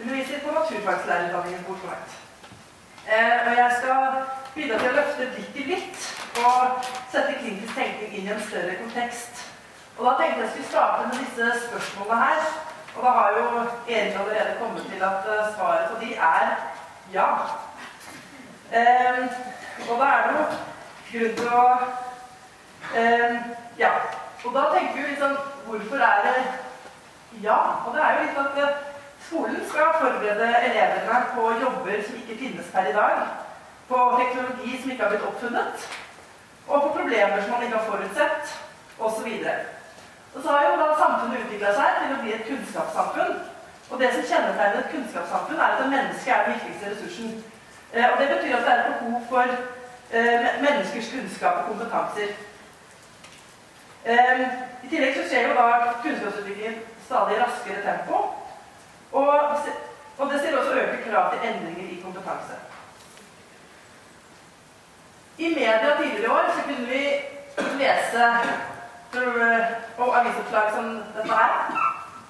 underviser på naturfaglærerutdanningen på Oslo Met. Eh, og jeg skal bidra til å løfte blikket litt og sette kritisk tenkning inn i en større kontekst. Og da tenkte jeg skulle starte med disse spørsmålene her. Og da har jo Erik allerede kommet til at eh, svaret på de er ja. Eh, og da er det jo grunn til å eh, Ja. Og da tenker vi sånn Hvorfor er det ja? Og det er jo litt at eh, skolen skal forberede elevene på jobber som ikke finnes per i dag. På teknologi som ikke har blitt oppfunnet. Og på problemer som man ikke har forutsett, osv. Og så har jo da samfunnet utvikla seg til å bli et kunnskapssamfunn. Og det som kjennetegner et kunnskapssamfunn, er at mennesket er den viktigste ressursen. Eh, og det betyr at det er et behov for eh, menneskers kunnskap og kompetanser. Eh, I tillegg så skjer jo da kunnskapsutviklingen stadig raskere tempo. Og, og det stiller også økte krav til endringer i kompetanse. I media tidligere i år så kunne vi lese og avisoppslag som dette her,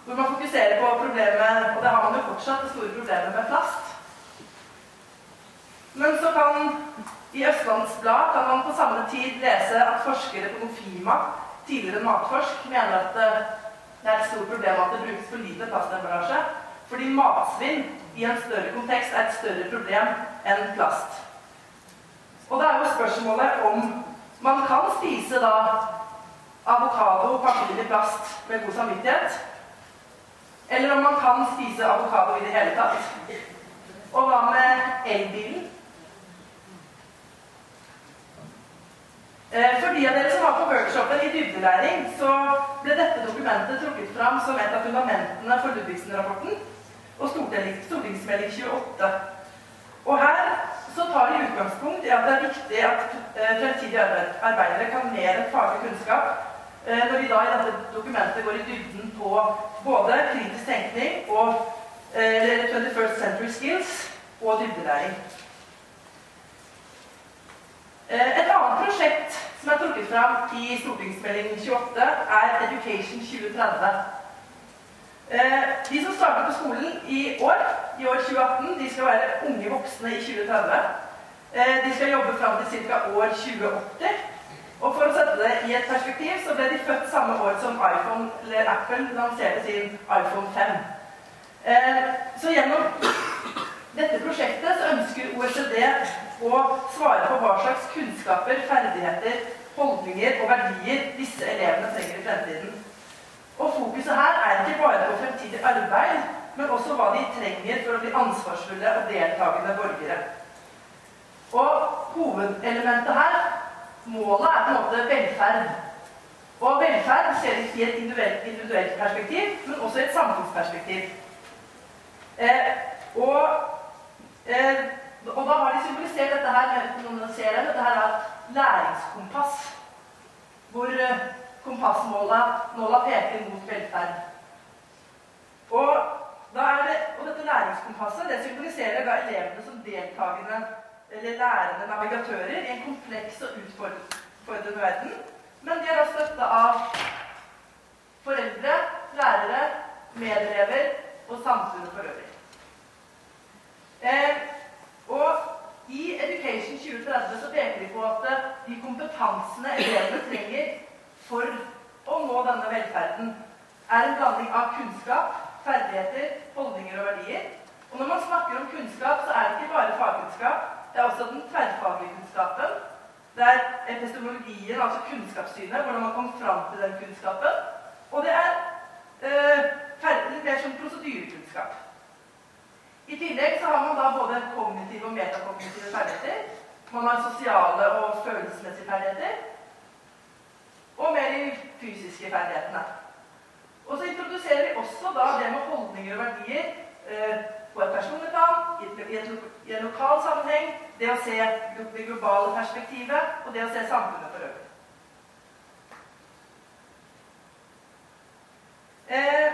hvor man fokuserer på problemet, og det har man jo fortsatt, det store problemet med plast. Men så kan i Østlands Blad kan man på samme tid lese at forskere på Nofima, tidligere Matforsk, mener at det er et stort problem at det brukes for lite plastemballasje, fordi matsvinn i en større kontekst er et større problem enn plast. Og det er jo spørsmålet om man kan spise da avokado pakket inn i plast med god samvittighet. Eller om man kan spise avokado i det hele tatt. Og hva med elbilen? Eh, for de av dere som var på workshopen i dybdelæring, så ble dette dokumentet trukket fram som et av fundamentene for Ludvigsen-rapporten og stortingsmelding 28. Og her så tar de utgangspunkt i at det er viktig at eh, fremtidige arbeidere kan mer enn faglig kunnskap eh, når vi da i dette dokumentet går i dybden på både kritisk tenkning og eh, 21st Century Skills og dybdelæring. Eh, et annet prosjekt som er trukket fram i stortingsmelding 28, er Education 2030. Eh, de som starter på skolen i år, i år 2018, de skal være unge voksne i 2030. Eh, de skal jobbe fram til ca. år 2080. Og for å sette det i et perspektiv, så ble de født samme år som iPhone, eller Apple lanserte sin iPhone 5. Eh, så gjennom dette prosjektet så ønsker OECD å svare på hva slags kunnskaper, ferdigheter, holdninger og verdier disse elevene trenger i fremtiden. Og fokuset her er ikke bare på fremtidig arbeid, men også hva de trenger for å bli ansvarsfulle og deltakende borgere. Og hovedelementet her, målet, er på en måte velferd. Og velferd ser vi i et individuelt, perspektiv, men også i et samfunnsperspektiv. Eh, og, eh, og, da har de symbolisert dette her med dette her er læringskompass. Hvor eh, kompassnåla peker mot velferd. Og, det, og, dette læringskompasset det symboliserer da elevene som deltakende eller lærende navigatører i en kompleks og utfordrende verden. Men de er da støtta av foreldre, lærere, medelever og samfunnet for øvrig. Eh, og i Education 2030 så peker vi på at de kompetansene elevene trenger for å nå denne velferden, er en blanding av kunnskap, ferdigheter, holdninger og verdier. Og når man snakker om kunnskap, så er det ikke bare fagkunnskap. Det er også den tverrfaglige kunnskapen. Det er epistemologien, altså kunnskapssynet, hvordan man kom fram til den kunnskapen. Og det er eh, mer som prosedyrekunnskap. I tillegg så har man da både kognitive og metakognitive ferdigheter. Man har sosiale og følelsesmessige ferdigheter og mer i fysiske ferdighetene. Og så introduserer vi også da det med holdninger og verdier eh, på et personlig plan, i, i, en lokal sammenheng, det å se det globale perspektivet og det å se samfunnet for øvrig. Eh,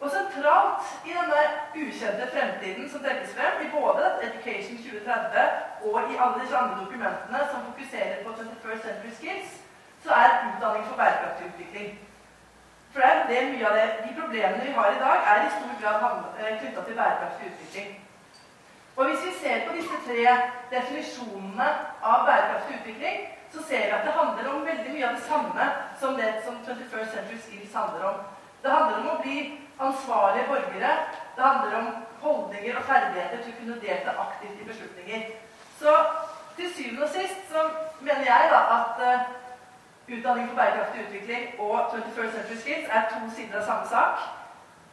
og sentralt i denne ukjente fremtiden som trekkes frem, i både Education 2030 og i alle disse andre dokumentene som fokuserer på 21st Century Skills, så er utdanning for bærekraftig utvikling. For det er det mye av det, de problemene vi har i dag, er i stor grad knytta til bærekraftig utvikling. Og hvis vi ser på disse tre definisjonene av bærekraftig utvikling, så ser vi at det handler om veldig mye av det samme som det som 21st Century Skills handler om. Det handler om å bli ansvarlige borgere. Det handler om holdninger og ferdigheter til å kunne delta aktivt i beslutninger. Så til syvende og sist så mener jeg da at uh, utdanning for bærekraftig utvikling og 21st Century Skills er to sider av samme sak.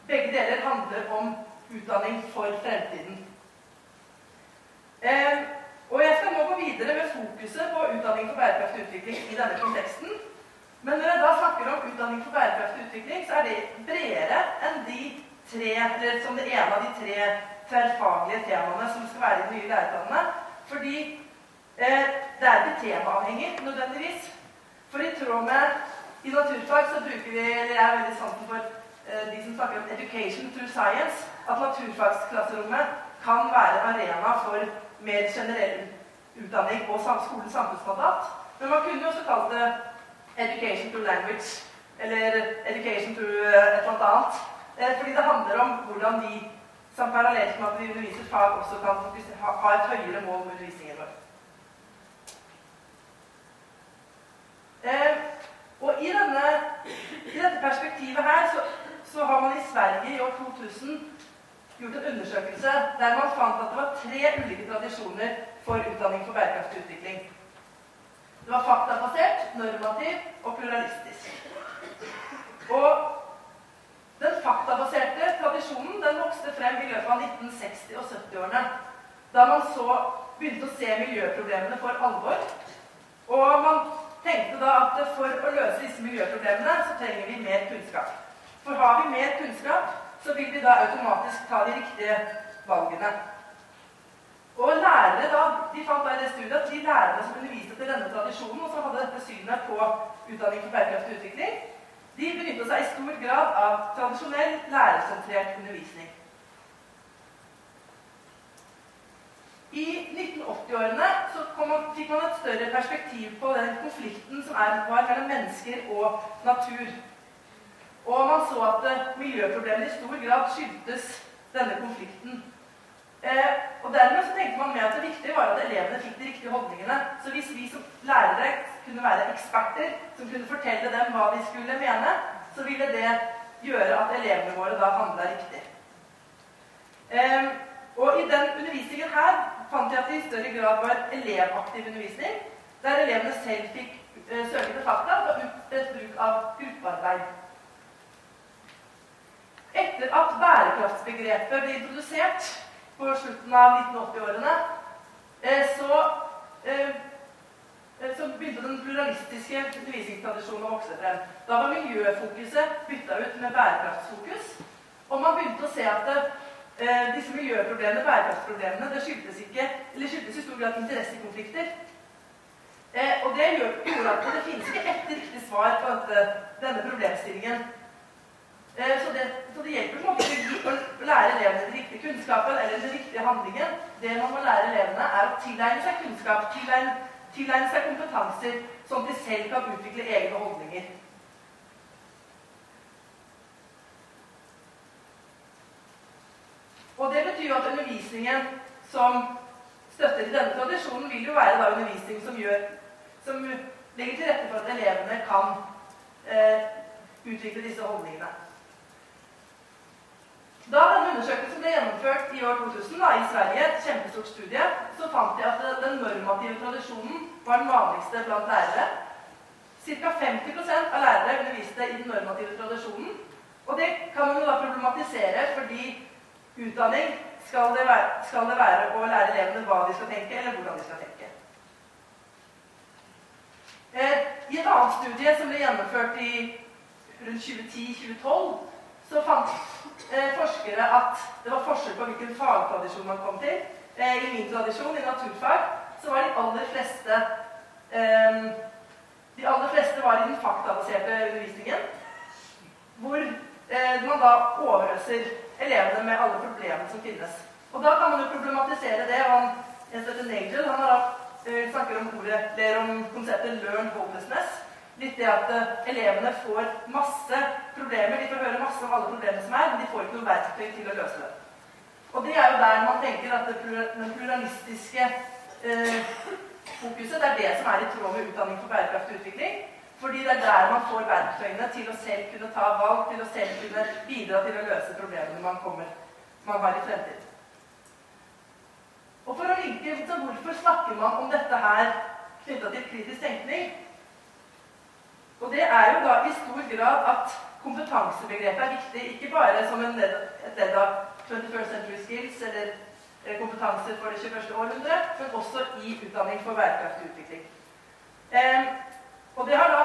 Begge deler handler om utdanning for fremtiden. Eh, og Jeg skal nå gå videre med fokuset på utdanning for bærekraftig utvikling i denne konteksten. Men når jeg da snakker om utdanning for bærekraftig utvikling, så er det bredere enn de tre, eller som det ene av de tre tverrfaglige temaene som skal være i de nye læreplanene. Fordi eh, det er ikke temaavhengig nødvendigvis. Tråd med i naturfag så bruker vi, eller jeg er veldig sansen for eh, de som snakker om 'education through science', at naturfagsklasserommet kan være arena for mer generell utdanning og skolens samfunnsmandat. Men man kunne jo også kalt det 'education through language' eller 'education through eh, et eller annet'. Eh, fordi det handler om hvordan vi som parallelt med at vi underviser fag, også kan ha et høyere mål med undervisningen vår. Eh, og i, denne, i, dette perspektivet her så, så, har man i Sverige i år 2000 gjort en undersøkelse der man fant at det var tre ulike tradisjoner for utdanning for bærekraftig utvikling. Det var faktabasert, normativ og pluralistisk. Og den faktabaserte tradisjonen den vokste frem i løpet av 1960- og 70-årene. Da man så begynte å se miljøproblemene for alvor. Og man tenkte da at for å løse disse miljøproblemene så trenger vi mer kunnskap. For har vi mer kunnskap, så vil vi da automatisk ta de riktige valgene. Og lærere da, de fant da i det studiet at de lærerne som underviste til denne tradisjonen, og som hadde dette synet på utdanning for bærekraftig utvikling, de benytta seg i stor grad av tradisjonell lærersentrert undervisning. I 1980-årene fikk man et større perspektiv på den konflikten som er, var mellom mennesker og natur. Og man så at miljøproblemer i stor grad skyldtes denne konflikten. Eh, og Dermed så tenkte man med at det viktige var at elevene fikk de riktige holdningene. Så hvis vi som lærere kunne være eksperter som kunne fortelle dem hva de skulle mene, så ville det gjøre at elevene våre da handla riktig. Eh, og I den undervisningen her fant jeg at det i større grad var elevaktiv undervisning, der elevene selv fikk eh, søke til fakta og et bruk av gruppearbeid. Etter at bærekraftsbegrepet ble introdusert på slutten av 1980-årene, eh, så, eh, eh, så begynte den pluralistiske undervisningstradisjonen å vokse frem. Da var miljøfokuset bytta ut med bærekraftsfokus. Og man begynte å se at det, disse miljøproblemene, bærekraftsproblemene, det skyldtes, ikke, skyldtes i stor grad interessekonflikter. og det gjorde at det finnes ikke ett riktig svar på dette, denne problemstillingen. Eh, så det, så det, hjelper ikke å lære elevene den riktige kunnskapen eller den riktige handlingen. Det man må lære elevene, er å tilegne seg kunnskap, tilegne, tilegne seg kompetanser, sånn at de selv kan utvikle egne holdninger. Og Det betyr jo at undervisningen som støtter til denne tradisjonen, vil jo være da undervisning som, gjør, som legger til rette for at elevene kan eh, utvikle disse holdningene. Da denne undersøkelsen ble gjennomført i år 2000 da, i Sverige, et kjempestort studie, så fant de at den normative tradisjonen var den vanligste blant lærere. Ca. 50% av lærere underviste i den normative tradisjonen. Og det kan man jo da problematisere, fordi utdanning skal det, være, skal det være å lære elevene hva de skal tenke, eller hvordan de skal tenke. Eh, I et annet studie som ble gjennomført i rundt 2010-2012, så fant eh, forskere at det var forskjell på hvilken fagtradisjon man kom til. Eh, I min tradisjon, i naturfag, så var de aller fleste De aller fleste var i den faktabaserte undervisningen, hvor man da overøser elevene med alle problemene som finnes. Og da kan man jo problematisere det. han, Nagel, han har eh, snakker om ordet, om konseptet 'learn hopelessness'. litt det at uh, elevene får masse problemer. De får høre masse om alle problemene som er, men de får ikke noe verktøy til å løse det. Og det er jo der man tenker at det pluralistiske uh, fokuset det er det som er i tråd med utdanning for bærekraftig utvikling. Fordi det er der man får verktøyene til å selv kunne ta valg, til å selv kunne bidra til å løse problemene man, kommer, man har i fremtiden. Og for å linke til hvorfor snakker man om dette her knytta til kritisk tenkning? Og det er jo da i stor grad at kompetansebegrepet er viktig, ikke bare som en et ledd av 21st Century Skills eller kompetanser kompetanse for det 21. århundre, men også i utdanning for bærekraftig utvikling. Eh, og det har da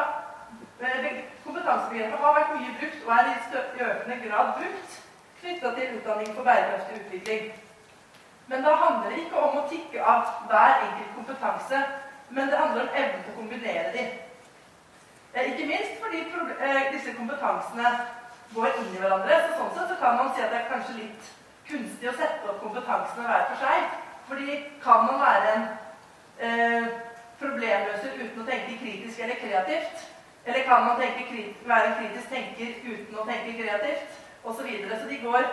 eh, Kompetansebegrepet har vært mye brukt, og er i økende grad brukt, knytta til utdanning for bærekraftig utvikling. Men da handler det ikke om å tikke av hver enkelt kompetanse, men det handler om evnen til å kombinere dem. Eh, ikke minst fordi eh, disse kompetansene går inn i hverandre. så Sånn sett så kan man si at det er kanskje litt kunstig å sette opp kompetansene hver for seg. Fordi kan man være en eh, problemløser uten å tenke kritisk eller kreativt? Eller kan man være en kritisk tenker uten å tenke kreativt? Og så, videre. så de går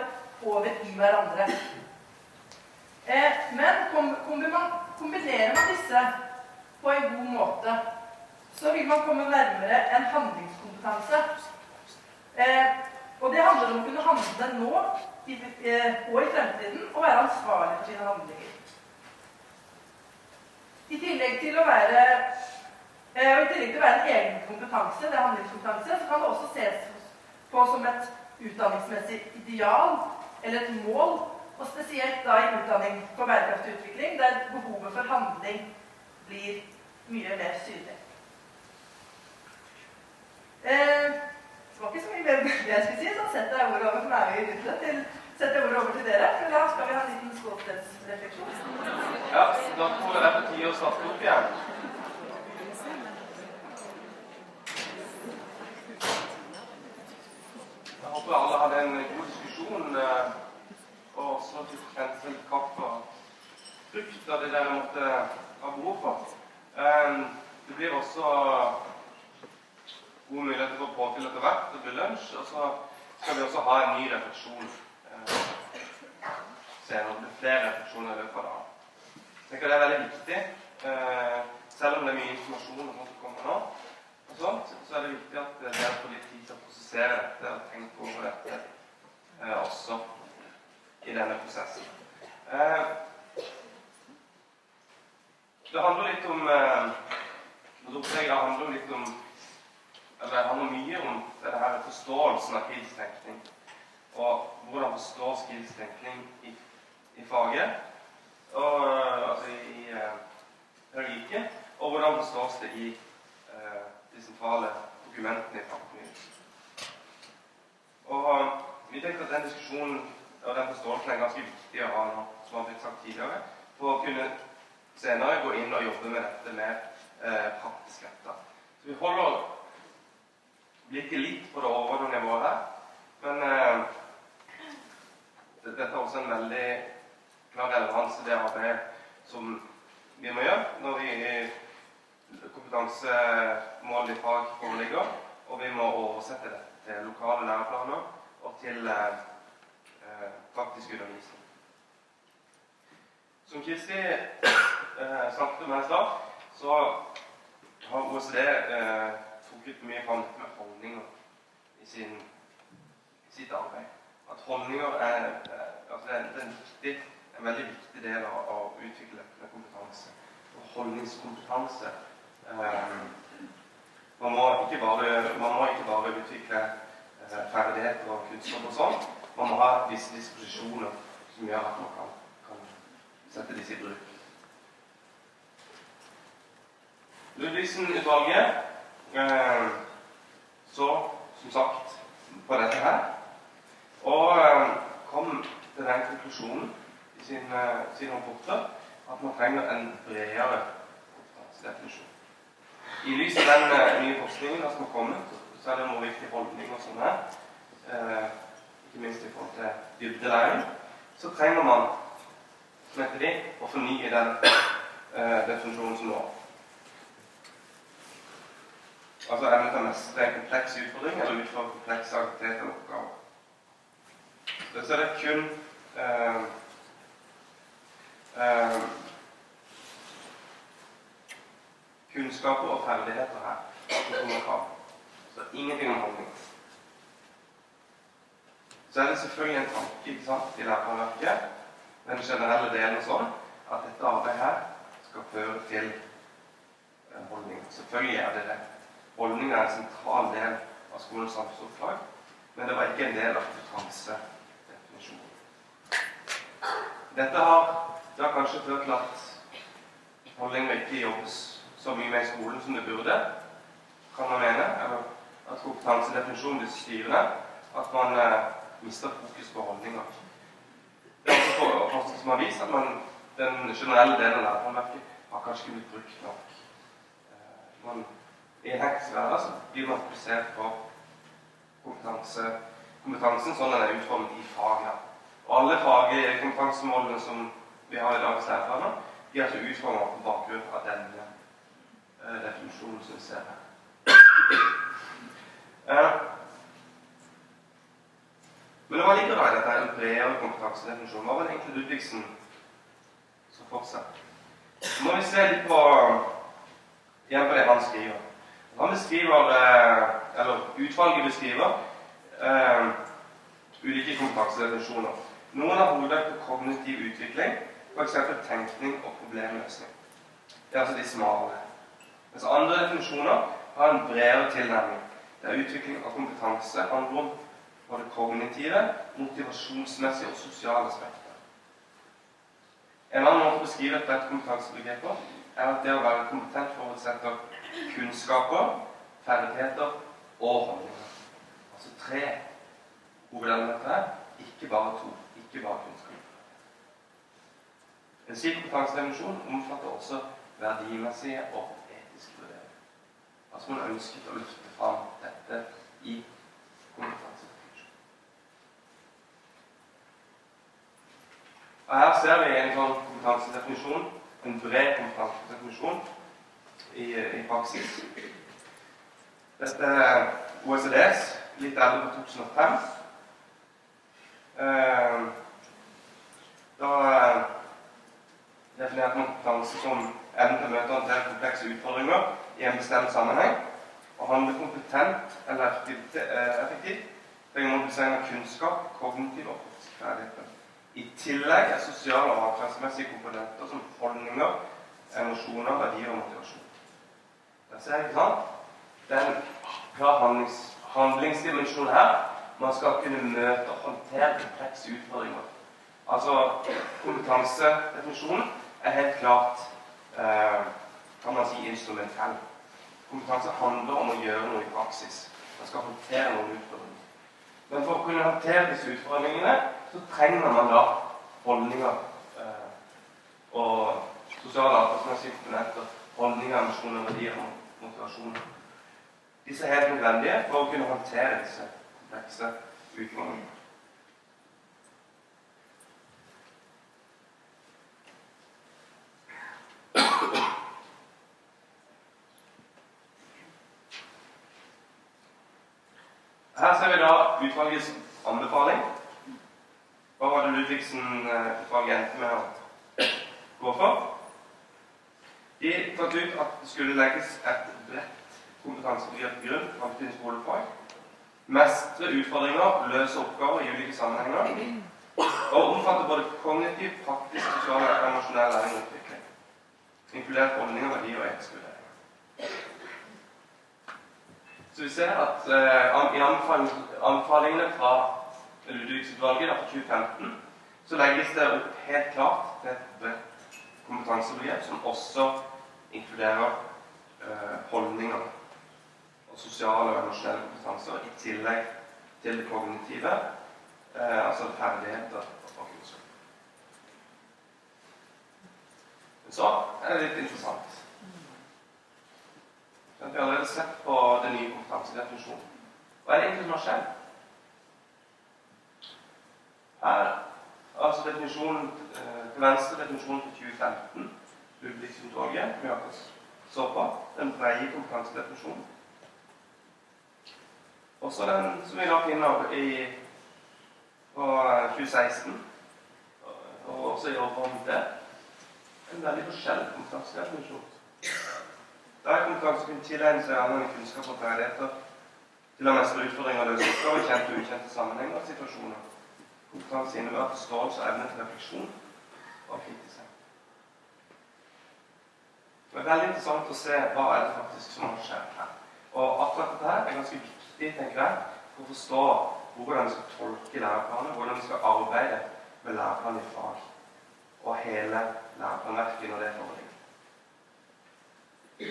over i hverandre. Eh, men kombinerer man disse på en god måte, så vil man komme nærmere en handlingskompetanse. Eh, og det handler om å kunne handle nå i, eh, og i fremtiden og være ansvarlig for sine handlinger. I tillegg til å være eh, til å være en egen kompetanse, det er handlingskompetanse, så kan det også ses på som et utdanningsmessig ideal eller et mål. Og spesielt da i utdanning for bærekraftig utvikling, der behovet for handling blir mye mer synlig. Eh, det var ikke så mye mer jeg skulle si, så setter jeg ordet over for meg til setter ordet over til dere. For da skal vi ha en liten stolthetsrefleksjon. Ja, da jeg det på tide å starte opp igjen. Jeg håper alle hadde en god diskusjon eh, og også kjente seg litt kaffe og frukt av det dere måtte ha behov for. Eh, det blir også gode muligheter for påfyll etter hvert. Det blir lunsj. Og så skal vi også ha en ny refleksjon eh, senere. Det blir flere refleksjoner i løpet av dagen. Jeg tenker det er veldig viktig. Eh, selv om det er mye informasjon som kommer nå, sånt, så er det viktig at dere får litt tid til å prosessere dette og tenke over dette eh, også i denne prosessen. Eh, det handler litt om det handler litt om eller det handler mye om det her forståelsen av krigstenkning. Og hvordan forstår krigstenkning i, i faget og, eh, altså i pedagogikken, eh, og hvordan forstås det i uh, de sentrale dokumentene i fagfornyelsen. Og vi tenker at den diskusjonen og den forståelsen er ganske viktig å ha nå, som har blitt sagt tidligere, for å kunne senere gå inn og jobbe med dette med eh, praktisk retta. Så vi holder blikket litt på det overordnede nivået her. Men eh, dette er også en veldig klar relevans til det arbeidet som vi må gjøre når vi kompetansemål i fag foreligger, og vi må oversette det til lokale læreplaner og til eh, eh praktisk undervisning. Som Kirsti eh, snakket om her i stad, så har OECD eh, trukket mye fram med holdninger i sin, sitt arbeid. At holdninger er, eh, altså det er en viktig en veldig viktig del av, å utvikle kompetanse. Og holdningskompetanse. Um, man, må bare, man må ikke bare utvikle uh, ferdigheter og kunnskap og sånn. Man må ha visse disposisjoner som gjør at man kan, kan sette disse i bruk. Ludvigsen-utvalget eh, så som sagt på dette her. Og eh, kom til den konklusjonen i sine, sine rapporter at man trenger en bredere kompetansedefinisjon. I lys av den uh, nye forskningen som har kommet, så er det noe viktig holdninger og er, uh, ikke minst i forhold til dybdelæring, så trenger man som heter de, å fornye den eh, definisjonen som nå. Altså evnen til å mestre en kompleks utfordring eller utføre komplekse aktiviteter og oppgaver. Så er det kun eh, eh, kunnskaper og ferdigheter her som kommer. Så ingenting om holdning. Så er det selvfølgelig en tanke ikke sant, i læreplanverket, den generelle delen sånn, at dette arbeidet her skal føre til holdning. Selvfølgelig er det det. Holdning er en sentral del av skolens samfunnsoppdrag, men det var ikke en del av kompetansedefinisjonen. Dette har da kanskje ført til at holdninger ikke jobbes så mye med i skolen som det burde, kan man mene. Eller at kompetansedefinisjonen blir styrende. At man eh, mister fokus på holdninger. Det er også forskning som har vist at man, den generelle delen av læreplanverket har kanskje ikke blitt brukt nok. Eh, man, I en hektisk hverdag så blir man fokusert på kompetanse, kompetansen sånn den er utformet i fagene. Og alle faglige kompetansemålene som vi har i dagens læreplaner, de er altså utformet på bakgrunn av denne eh, definisjonen som vi ser her. Eh, men hva ligger da i dette en bredere kompetansedefinisjon? Hva var det egentlig Ludvigsen som fortsatte? må vi se litt på igjen på det han skriver. Han beskriver, eh, eller Utvalget beskriver eh, ulike kompetansedefinisjoner. Noen har hovedvekt på kognitiv utvikling, f.eks. tenkning og problemløsning. Det er altså de smale. Mens andre definisjoner har en bredere tilnærming, der utvikling av kompetanse handler om både kognitive, motivasjonsmessige og sosiale aspekter. En annen måte å beskrive et bredt kompetansebegrep på er at det å være kompetent forutsetter kunnskaper, ferdigheter og holdninger. Altså tre hovedelementer her, ikke bare to. Ikke bare kunnskap. En slik kompetansedefinisjon omfatter også verdimessige og etiske vurderinger. Altså man ønsket å løfte fram dette i kompetanse. Og Her ser vi en sånn kompetansedefinisjon, en bred kompetansedefinisjon i, i praksis. Dette er OECDs, litt eldre på 2005. Eh, da eh, definerte man kompetanse som evnen til å møte og håndtere komplekse utfordringer i en bestemt sammenheng. Å handle kompetent eller effektivt trenger mobilisering av kunnskap, kognitiv og ferdigheter. I tillegg er sosiale og atferdsmessige komponenter som holdninger, emosjoner, verdier og motivasjon. Der ser jeg, ikke sant? Det er en klar handlings, handlingsdimensjon her man skal kunne møte og håndtere komplekse utfordringer. Altså kompetansedefinisjonen er helt klart eh, kan man si instrumentell. Kompetanse handler om å gjøre noe i praksis. Man skal håndtere noen utfordringer. Men for å kunne håndtere disse utfordringene så trenger man da holdninger eh, og sosiale atferdsmessige komponenter. Holdninger, emosjoner, verdier og motivasjon. Disse er helt nødvendige for å kunne håndtere disse komplekse utfordringene. Her ser vi da utvalgets anbefaling. Hva var det Ludvigsen-utvalget endte med å gå for? De fant ut at det skulle legges et bredt kompetansebegrep til grunn framtidens skolefag. Mestre utfordringer, løse oppgaver i ulike sammenhenger. Og omfatte både kognitiv, praktisk, sosial og emosjonell læring og utvikling. Inkludert holdninger, verdier og etiske vurderinger. Så vi ser at uh, i anbefalingene fra Ludvigsutvalget fra 2015, så legges det opp helt klart til et bredt kompetansebegrep som også inkluderer eh, holdninger og sosiale og emosjonelle kompetanser i tillegg til det kognitive, eh, altså ferdigheter og kunnskap. Så er det litt interessant. Vi har allerede sett på den nye kompetansedefinisjonen. Hva er det egentlig som har skjedd? Her altså definisjonen eh, til venstre definisjonen til 2015, Ludvigsutvalget, vi akkurat så på, den brede kompetansedefinisjonen. Også den som vi da finner i, på 2016, og også i året fram til. en veldig forskjellig kompetansedefinisjon. Da er kompetanse kunne tilegne seg annen kunnskap og ferdigheter til å mestre utfordringer og løse oppgaver, kjente og ukjente sammenhenger og situasjoner. Kompetanse innebærer forståelse og evne til refleksjon og kritisk Det er veldig interessant å se hva er det faktisk som har skjedd her. Og akkurat dette her er ganske viktig tenker jeg, for å forstå hvordan vi skal tolke læreplanene, hvordan vi skal arbeide med læreplanen i fag og hele læreplanverket når det foreligger. Eh,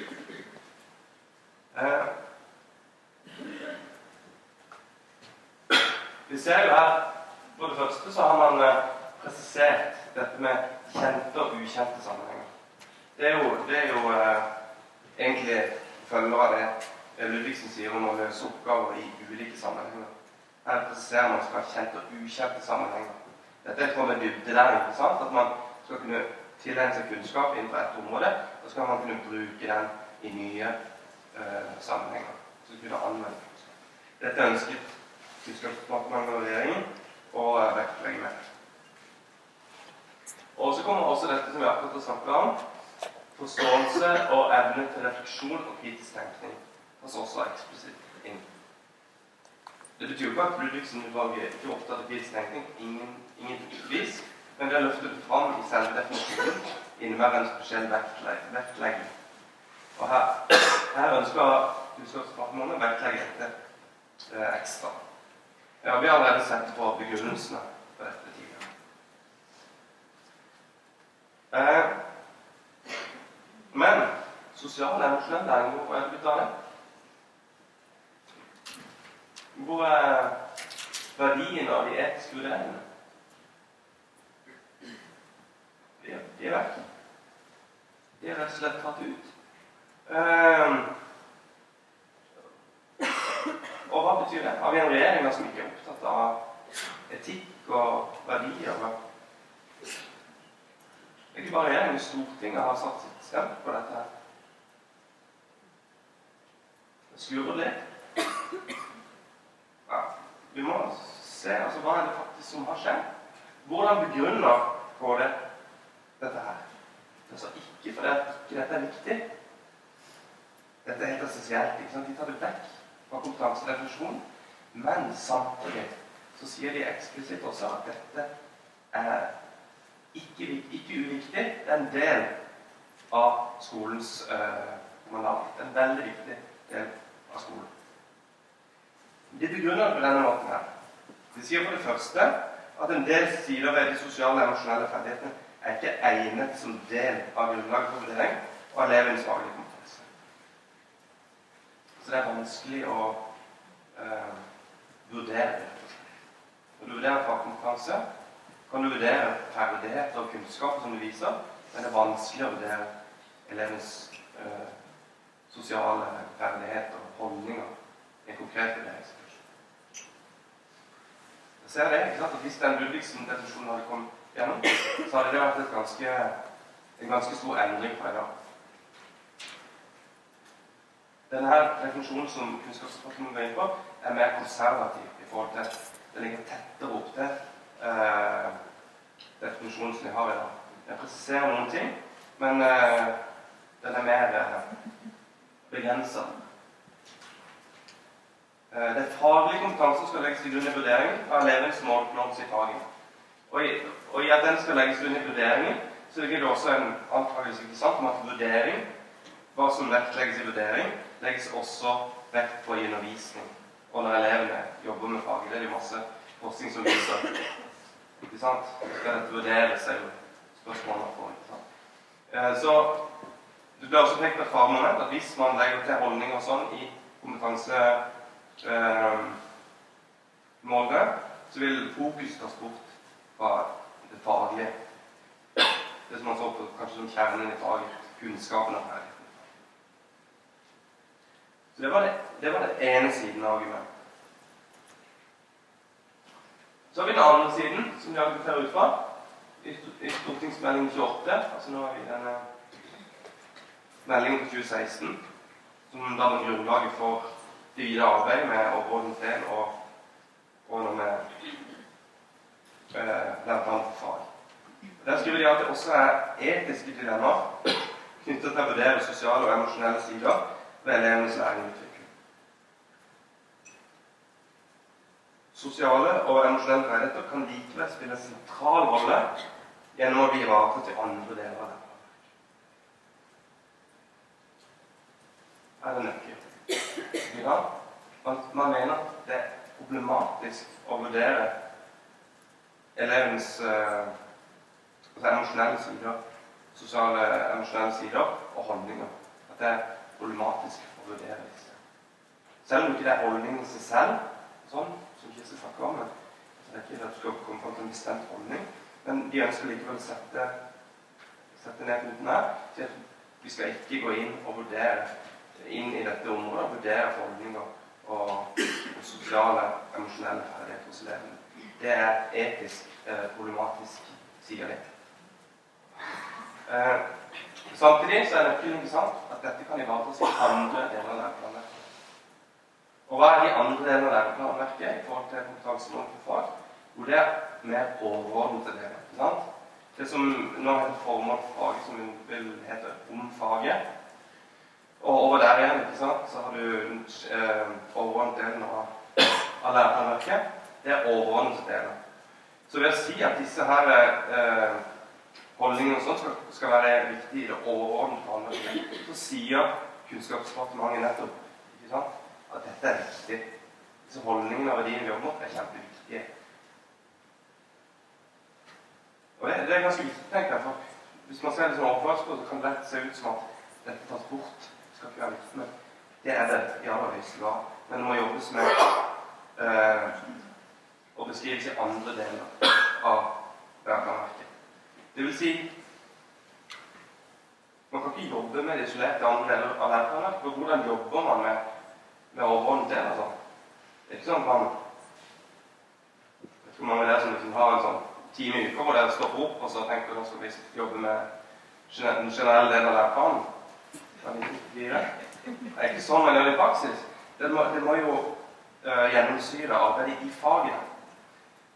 vi ser jo her For det første så har man eh, presisert dette med kjente og ukjente sammenhenger. Det er jo, det er jo eh, egentlig følger av det Ludvigsen sier om å løse oppgaver i ulike sammenhenger. Her presiserer man skal ha kjente og ukjente sammenhenger. Dette er i tråd med dybdelæring. At man skal kunne tilegne seg kunnskap innenfor ett område, så skal man kunne bruke den i nye eh, sammenhenger. Så kunne anvende. Dette ønsket Kunnskapsdepartementet og regjeringen å vektlegge mer. Og så kommer også dette som vi akkurat har snakket om, forståelse og evne til refleksjon og kritisk tenkning. Altså også eksplisitt inn. Det betyr jo ikke at Ludvigsen-utvalget ikke opptatt av kritisk tenkning. Ingen, ingen vis. Men det er løftet fram i selve definisjonen innebærer en spesiell vektlegging. Og her, her ønsker Kunnskapsdepartementet å vektlegge dette eh, ekstra. Ja, vi har allerede sett på begrunnelsene for dette tidligere. Eh, men sosial og emosjonell læring, hvor er det? Hvor er verdien av de etiske vurderingene? De, de er vekk. De er rett og slett tatt ut. Um, og hva betyr det? Har vi en regjering som ikke er opptatt av etikk og verdier? Det er ikke bare regjeringen, Stortinget har satt sitt stempel på dette. Det skurrer litt. Vi må se altså, hva er det faktisk som har skjedd. Hvordan begrunner KD dette her? Altså ikke fordi at ikke dette er viktig. Dette er helt essensielt. ikke sant? De tar det vekk fra kompetansedefinisjonen. Men samtidig så sier de eksplisitt også at dette er ikke, ikke uviktig. Det er en del av skolens uh, mandat. En veldig viktig del av skolen. De begrunner på denne måten her. De sier for det første at en del sider ved de sosiale og emosjonelle ferdighetene er ikke egnet som del av grunnlaget for vurdering og elevens faglige kompetanse. Så det er vanskelig å eh, vurdere. Når du vurderer fagkompetanse, kan du vurdere ferdigheter og kunnskaper som du viser, men det er vanskelig å vurdere elevens eh, sosiale ferdigheter og holdninger i en konkret vurdering ser det, ikke sant, at Hvis den Ludvigsen-definisjonen hadde kommet gjennom, så hadde det vært ganske, en ganske stor endring fra i dag. Denne definisjonen som Kunnskapsdepartementet var inne på, er mer konservativ i forhold til Det ligger tettere opp til eh, definisjonen som vi har i dag. Den presiserer noen ting, men eh, den er mer eh, begrensa. Eh, faglig kompetanse kompetansen skal legges til grunn i vurderingen av elevens måloppnåelse i faget. Og i, og i, at den skal legges under vurderingen, så ligger det også en antakelse ikke sant, om at vurdering, hva som vektlegges i vurdering, legges også vekt på i undervisning. Og når elevene jobber med faget. Det er jo masse forskning som viser ikke sant? Skal dette vurderes, er jo spørsmålet man får. ikke sant? Eh, så det blir også pekt på et at hvis man legger til holdninger og sånn i kompetanse eh, så vil fokus tas bort fra det faglige. Det som man så på kanskje som kjernen i faget. Kunnskapen av ferdigheten. Så det var, det, det var det ene siden av argumentet. Så har vi den andre siden, som vi argumenterer ut fra. I, i stortingsmelding 28, altså nå har vi denne meldingen på 2016, som da var grunnlaget for det videre arbeidet med overordnet del og, og med eh, læreplanen for fag. Der skriver de at det også er etiske dilemmaer knyttet til å vurdere sosiale og emosjonelle sider ved elevenes læring utvikling. Sosiale og emosjonelle ferdigheter kan likevel spille en sentral rolle gjennom å bli ivaretatt til andre deler av det. Er det nøkkelen? Ja. Man mener at det er problematisk å vurdere elevens eh, altså emosjonelle sider, sosiale emosjonelle sider og holdninger. At det er problematisk å vurdere disse. Selv om ikke det er holdningen seg selv, sånn, som Kirsti snakker om. Men det er ikke at du skal komme fram til en bestemt holdning. Men de ønsker likevel å sette, sette ned foten her. til at vi skal ikke gå inn og vurdere inn i dette området, vurdere holdninger og, og sosiale, emosjonelle ferdigheter hos elevene. Det er etisk eh, problematisk, sier de. Eh, samtidig så er nøkkelen ikke sant, at dette kan ivaretas i andre deler av læreplanverket. Og hva er de andre delene av læreplanverket i forhold til kompetansemål for fag? Jo, det er mer overordnet enn det. ikke sant? Det som nå heter formål for faget, som vil hete om faget. Og over der igjen ikke sant, så har du eh, overordnet delen av, av læreplanverket. Det er overordnede deler. Så ved å si at disse her eh, holdningene og sånt skal, skal være viktige i det overordnede planverket, så sier Kunnskapsdepartementet nettopp ikke sant, at dette er viktig. Disse holdningene og verdiene vi jobber mot, er kjempeviktige. Og det, det, er ganske viktig, tenker jeg. for Hvis man ser det som overførsel, så kan det se ut som at dette tas bort. Det skal ikke være viktig. Men det er det i aller høyeste grad. Men det må jobbes med eh, og beskrives i andre deler av verneverket. Det vil si man kan ikke jobbe med det isolert andre deler av verneverket. For hvordan jobber man med med overordnet del. Altså. Det er ikke sånn at man Jeg tror mange av dere som liksom har en sånn time i uka hvor dere stopper opp og så tenker nå skal vi jobbe med den generelle delen av læreplanen. Det er ikke sånn man gjør det i praksis. Det må, det må jo uh, gjennomsyre arbeidet i faget.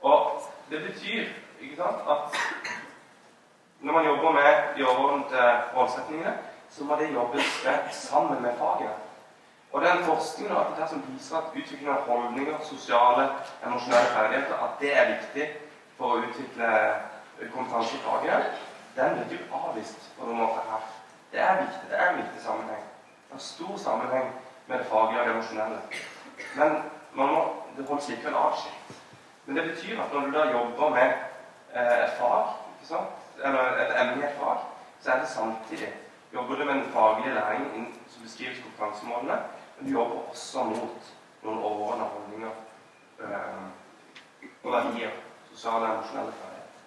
Og det betyr ikke sant, at når man jobber med de overordnede målsetningene, så må det jobbes sammen med faget. Og den forskningen og det som viser at utvikling av holdninger, sosiale, emosjonelle ferdigheter, at det er viktig for å utvikle kompetanse i faget, den blir jo avvist på noen måte her. Det er viktig. Det er en viktig sammenheng. Har stor sammenheng med det faglige og det emosjonelle. Men man må, det holdes likevel atskilt. Men det betyr at når du da jobber med eh, et fag, eller et emne et fag, så er det samtidig jobber du med den faglige læringen som beskrives kompetansemålene, men du jobber også mot noen overordnede holdninger øh, og verdier. Sosiale og emosjonelle ferdigheter.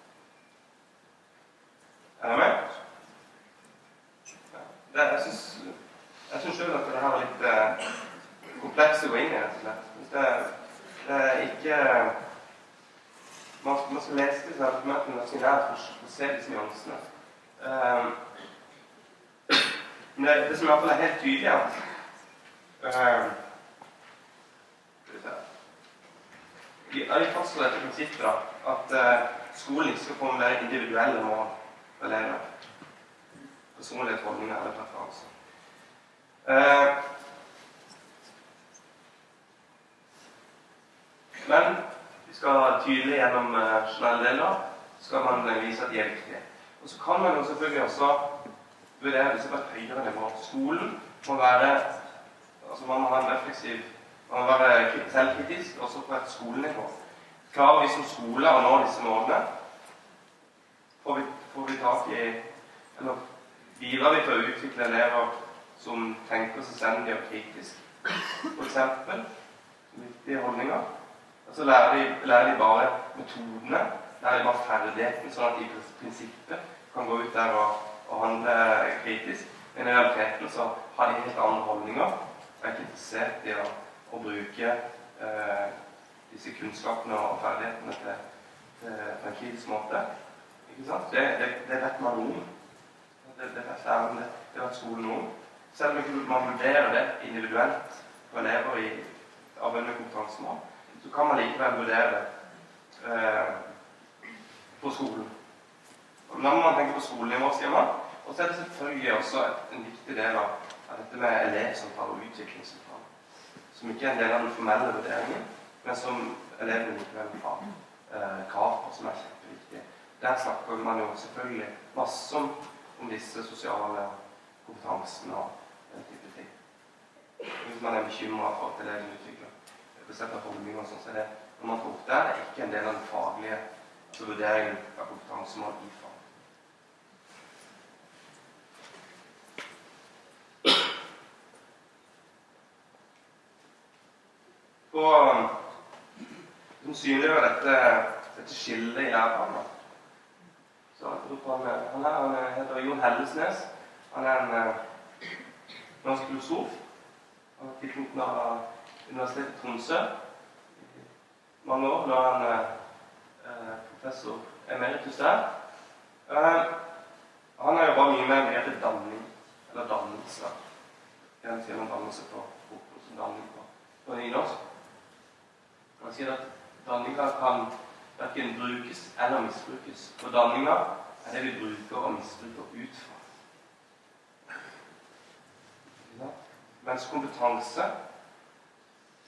Er dere med? Det, jeg syns jeg syns sjøl at det her er litt eh, komplekst å gå inn i, rett og slett. Det, det er ikke Man, man skal lese disse argumentene ganske nært for å se disse nyansene. Um, men det, det som iallfall er helt tydelig, er at uh, Ja, de fastslår dette prinsippet da, at uh, skolen ikke skal formulere individuelle mål for elever. Personlighet, holdninger eller preferanser. Uh, men vi skal tydelig gjennom uh, generelle deler skal man vise at de er viktige. Og så kan man jo selvfølgelig også vurdere disse på et høyere nivå. Skolen må være altså Man må ha en refleksiv man må være selvkritisk også på et skolenivå. Klarer vi som skole å nå disse målene? Får vi, får vi tak i Eller bidrar vi til å utvikle elever som tenker selvstendig og kritisk, f.eks.? Viktige holdninger. Altså lærer de, lærer de bare metodene, det de bare ferdigheten, sånn at de i prinsippet kan gå ut der og og handle kritisk. Men i realiteten så har de helt andre holdninger og er ikke interessert i å, å bruke eh, disse kunnskapene og ferdighetene til, til, en kritisk måte. Ikke sant? Det, det, det vet man om. Det, det vet lærerne, det, det vet skolen om. Selv om man vurderer det individuelt for elever i arbeidende kompetansemål, så kan man likevel vurdere eh, på skolen. Og Når man tenker på skolenivå, sier man, og så er det selvfølgelig også en viktig del av, dette med elevsamtale og utviklingssamtale. Som ikke er en del av den formelle vurderingen, men som elevene likevel har eh, krav på, som er kjempeviktige. Der snakker man jo selvfølgelig masse om, om disse sosiale kompetansene og den type ting. Hvis man er bekymra for at elevene utvikler bestemte holdninger, sånn, så er det når man får opp det, er ikke en del av den faglige vurderingen av kompetansemål i fag. På som synliggjør dette, dette skillet i læreplanen. Så han, han, er, han heter Jon Hellesnes. Han er en eh, norsk filosof. Han har tilknyttet av Universitetet i Tromsø mange år. Nå er han eh, professor emeritus der. Eh, han har jobba mye med mer danning, eller dannelse. Han sier man dannelse på bokmål som danning på, på nynorsk. Han sier at danninga kan verken brukes eller misbrukes. For danninga er det vi bruker og misbruker ut fra. Mens kompetanse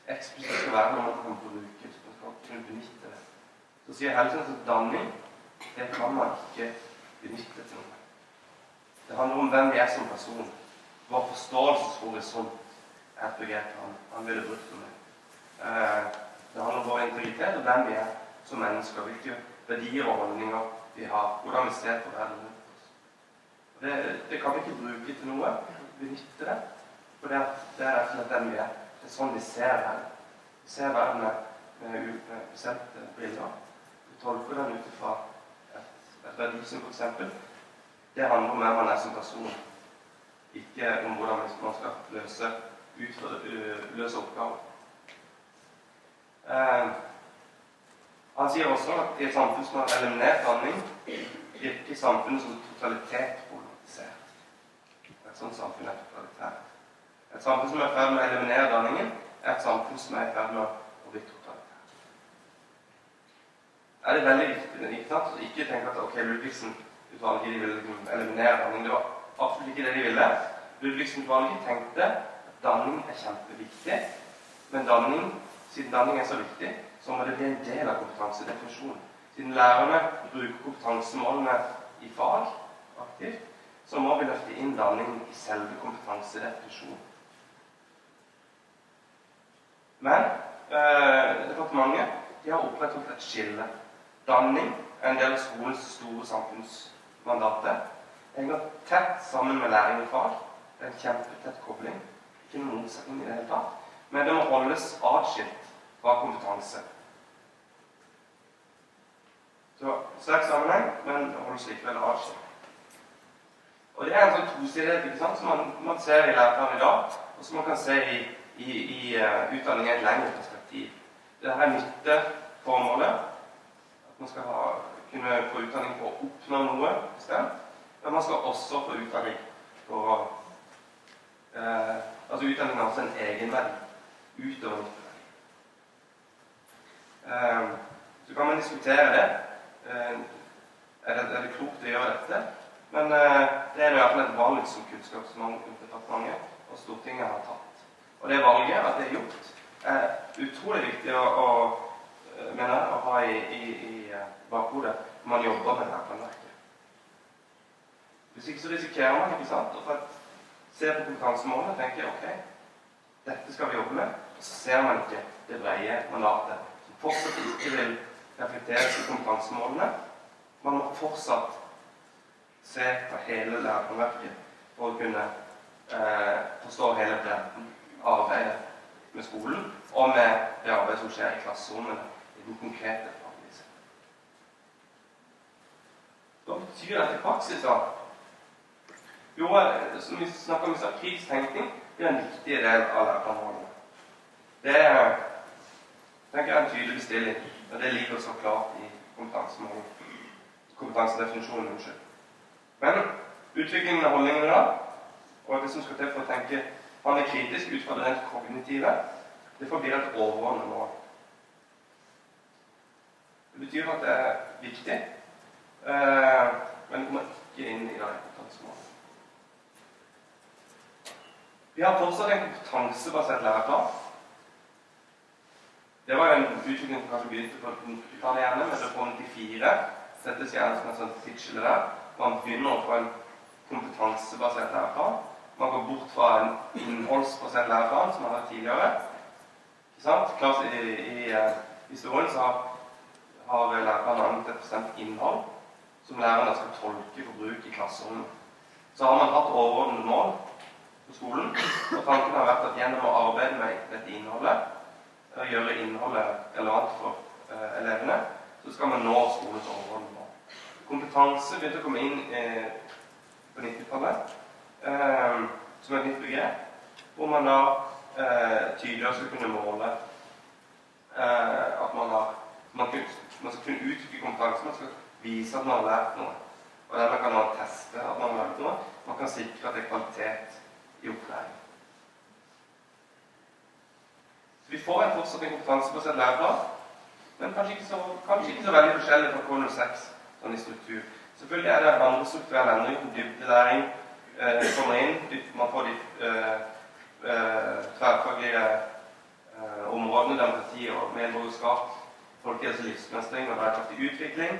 eksplisitt skal være noe man kan bruke. Man skal kunne benytte det. Så sier Helgen at danning det kan man ikke benytte til noe. Det handler om hvem vi er som person. Vår forståelseshorisont er et begrep han, han ville brukt om det. Eh, det handler om vår integritet og hvem vi er som mennesker. Hvilke verdier og holdninger vi har. Hvordan vi ser på verden rundt oss. Det, det, kan vi ikke bruke til noe. Benytte det. For det er rett og slett den vi er. Det er sånn vi ser verden. Vi ser verden med, med, Du. Vi tolker den ut fra et, et verdisyn, f.eks. Det handler om hvem man er som person. Ikke om hvordan man skal løse, utføre, løse oppgaver. Eh, han sier også at i et samfunn som har eliminert danning, virker samfunnet som totalitet politisert. Et sånt samfunn er totalitært. Et samfunn som er i ferd med å eliminere danningen, er et samfunn som er i ferd med å bli totalitært. Er det veldig viktig ikke sant? Ikke tenke at ok, Ludvigsen-utvalget de ville eliminere danning. Det var absolutt ikke det de ville. Ludvigsen-utvalget tenkte at danning er kjempeviktig, men danning siden danning er så viktig, så må det bli en del av kompetansedefinisjonen. Siden lærerne bruker kompetansemålene i fag aktivt, så må vi løfte inn danning i selve kompetansedefinisjonen. Men eh, departementet de har opprettholdt et skille. Danning er en del av skolens store samfunnsmandate. Det henger tett sammen med læring og fag. Det er en kjempetett kobling. Ikke noen motsetning i det hele tatt. Men det må holdes atskilt fra kompetanse. Så sterk sammenheng, men holdes likevel atskilt. Og Det er en sånn tosidighet ikke sant, som man, man, ser i læreplanen i dag, og som man kan se i, i, i uh, utdanning i et lengre perspektiv. Det her nytteformålet, man skal ha, kunne få utdanning på å oppnå noe bestemt, men man skal også få utdanning på eh, Altså utdanning har også en egenverdi utover. Uh, så kan man diskutere det. Er det, er det klokt å gjøre dette? Men eh, det er i hvert fall et valg som Kunnskapsdepartementet og Stortinget har tatt. Og det valget, at det er gjort, er utrolig viktig å, å, mener, å ha i, i, i bakhodet når man jobber med dette planverket. Hvis ikke så risikerer man ikke sant, å se på kompetansemålene og tenke ok, dette skal vi jobbe med. Og så ser man ikke det brede mandatet, som fortsatt ikke vil reflekteres i kompetansemålene. Man må fortsatt se på hele læreplanverket for å kunne eh, forstå hele bredden arbeidet med skolen og med det arbeidet som skjer i klasserommene i den konkrete Hva betyr dette i praksis, da? Jo, som vi snakker om så kritisk tenkning er en viktig del av læreplanmålene. Det er tenker jeg, en tydelig bestilling, og det ligger så klart i. Kompetansedefinisjonen, unnskyld. Men utviklingen av holdningene da, og det som skal til for å tenke Han er kritisk ut fra det rent kognitive. Det forblir et overordnet mål. Det betyr at det er viktig, men det kommer ikke inn i det kompetansemålet. Vi har fortsatt en kompetansebasert læreplan. Det var jo en utvikling som kanskje begynte på 90-tallet, gjerne, men det kom 94 settes gjerne som et sånt tidsskille der. Man begynner å få en kompetansebasert læreplan. Man går bort fra en innholdsbasert læreplan, som man har hatt tidligere. Ikke sant? Klart, I, i uh, historien så har, har læreplanen angitt et bestemt innhold som lærerne skal tolke for bruk i klasserommet. Så har man hatt overordnede mål på skolen, og tanken har vært at gjennom å arbeide med dette innholdet, og gjøre innholdet relevant for uh, elevene, så skal man nå skolens overordnede mål. Kompetanse begynte å komme inn eh, på 90-tallet eh, som et nytt begrep, hvor man da tydeligere skal kunne måle at man har man, skal kunne utvikle kompetanse, man skal vise at man har lært noe. Og dermed kan man teste at man har lært noe. Man kan sikre at det er kvalitet i opplæring. Så vi får en fortsatt en kompetansebasert læreplan. Men kanskje ikke så, kanskje ikke så veldig forskjellig fra K06 sånn i struktur. Selvfølgelig er det andre strukturelle endringer. Dybdelæring eh, kommer inn. Man får de eh, eh, tverrfaglige eh, områdene demokrati og medborgerskap, folkehelse, livsmestring og bærekraftig utvikling.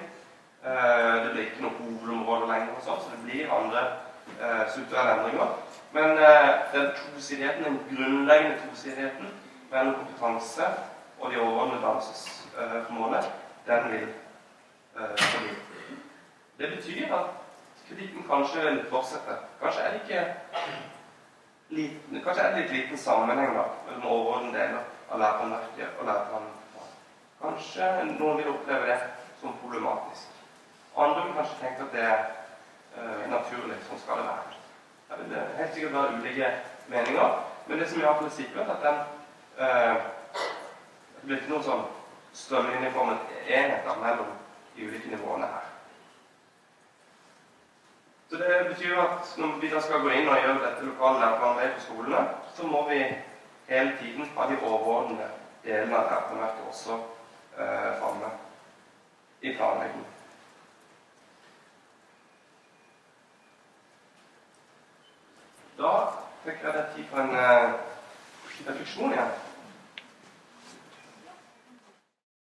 Eh, det blir ikke noe hovedområde lenger, så det blir andre eh, strukturelle endringer. Men den tosidigheten, den grunnleggende tosidigheten mellom kompetanse og de overordnede dannelses Eh, den vil eh, forbli. Det betyr at kritikken kanskje vil fortsette. Kanskje er det ikke liten, kanskje er det litt liten sammenheng da, mellom overordnede deler av læreplanverket og læreplanen. Kanskje noen vil oppleve det som problematisk. Andre vil kanskje tenke at det er uh, naturlig. Sånn skal det være. Det vil helt sikkert være ulike meninger, men det som iallfall er sikkert, at den uh, Det blir ikke noe sånn strømlinjeformen enheter mellom de ulike nivåene her. Så Det betyr at når vi da skal gå inn og gjøre dette lokale læreplanarbeidet på skolene, så må vi hele tiden ha de overordnede delene av læreplanverket også eh, framme i planleggingen. Da tenker jeg det er tid for eh, en refleksjon igjen.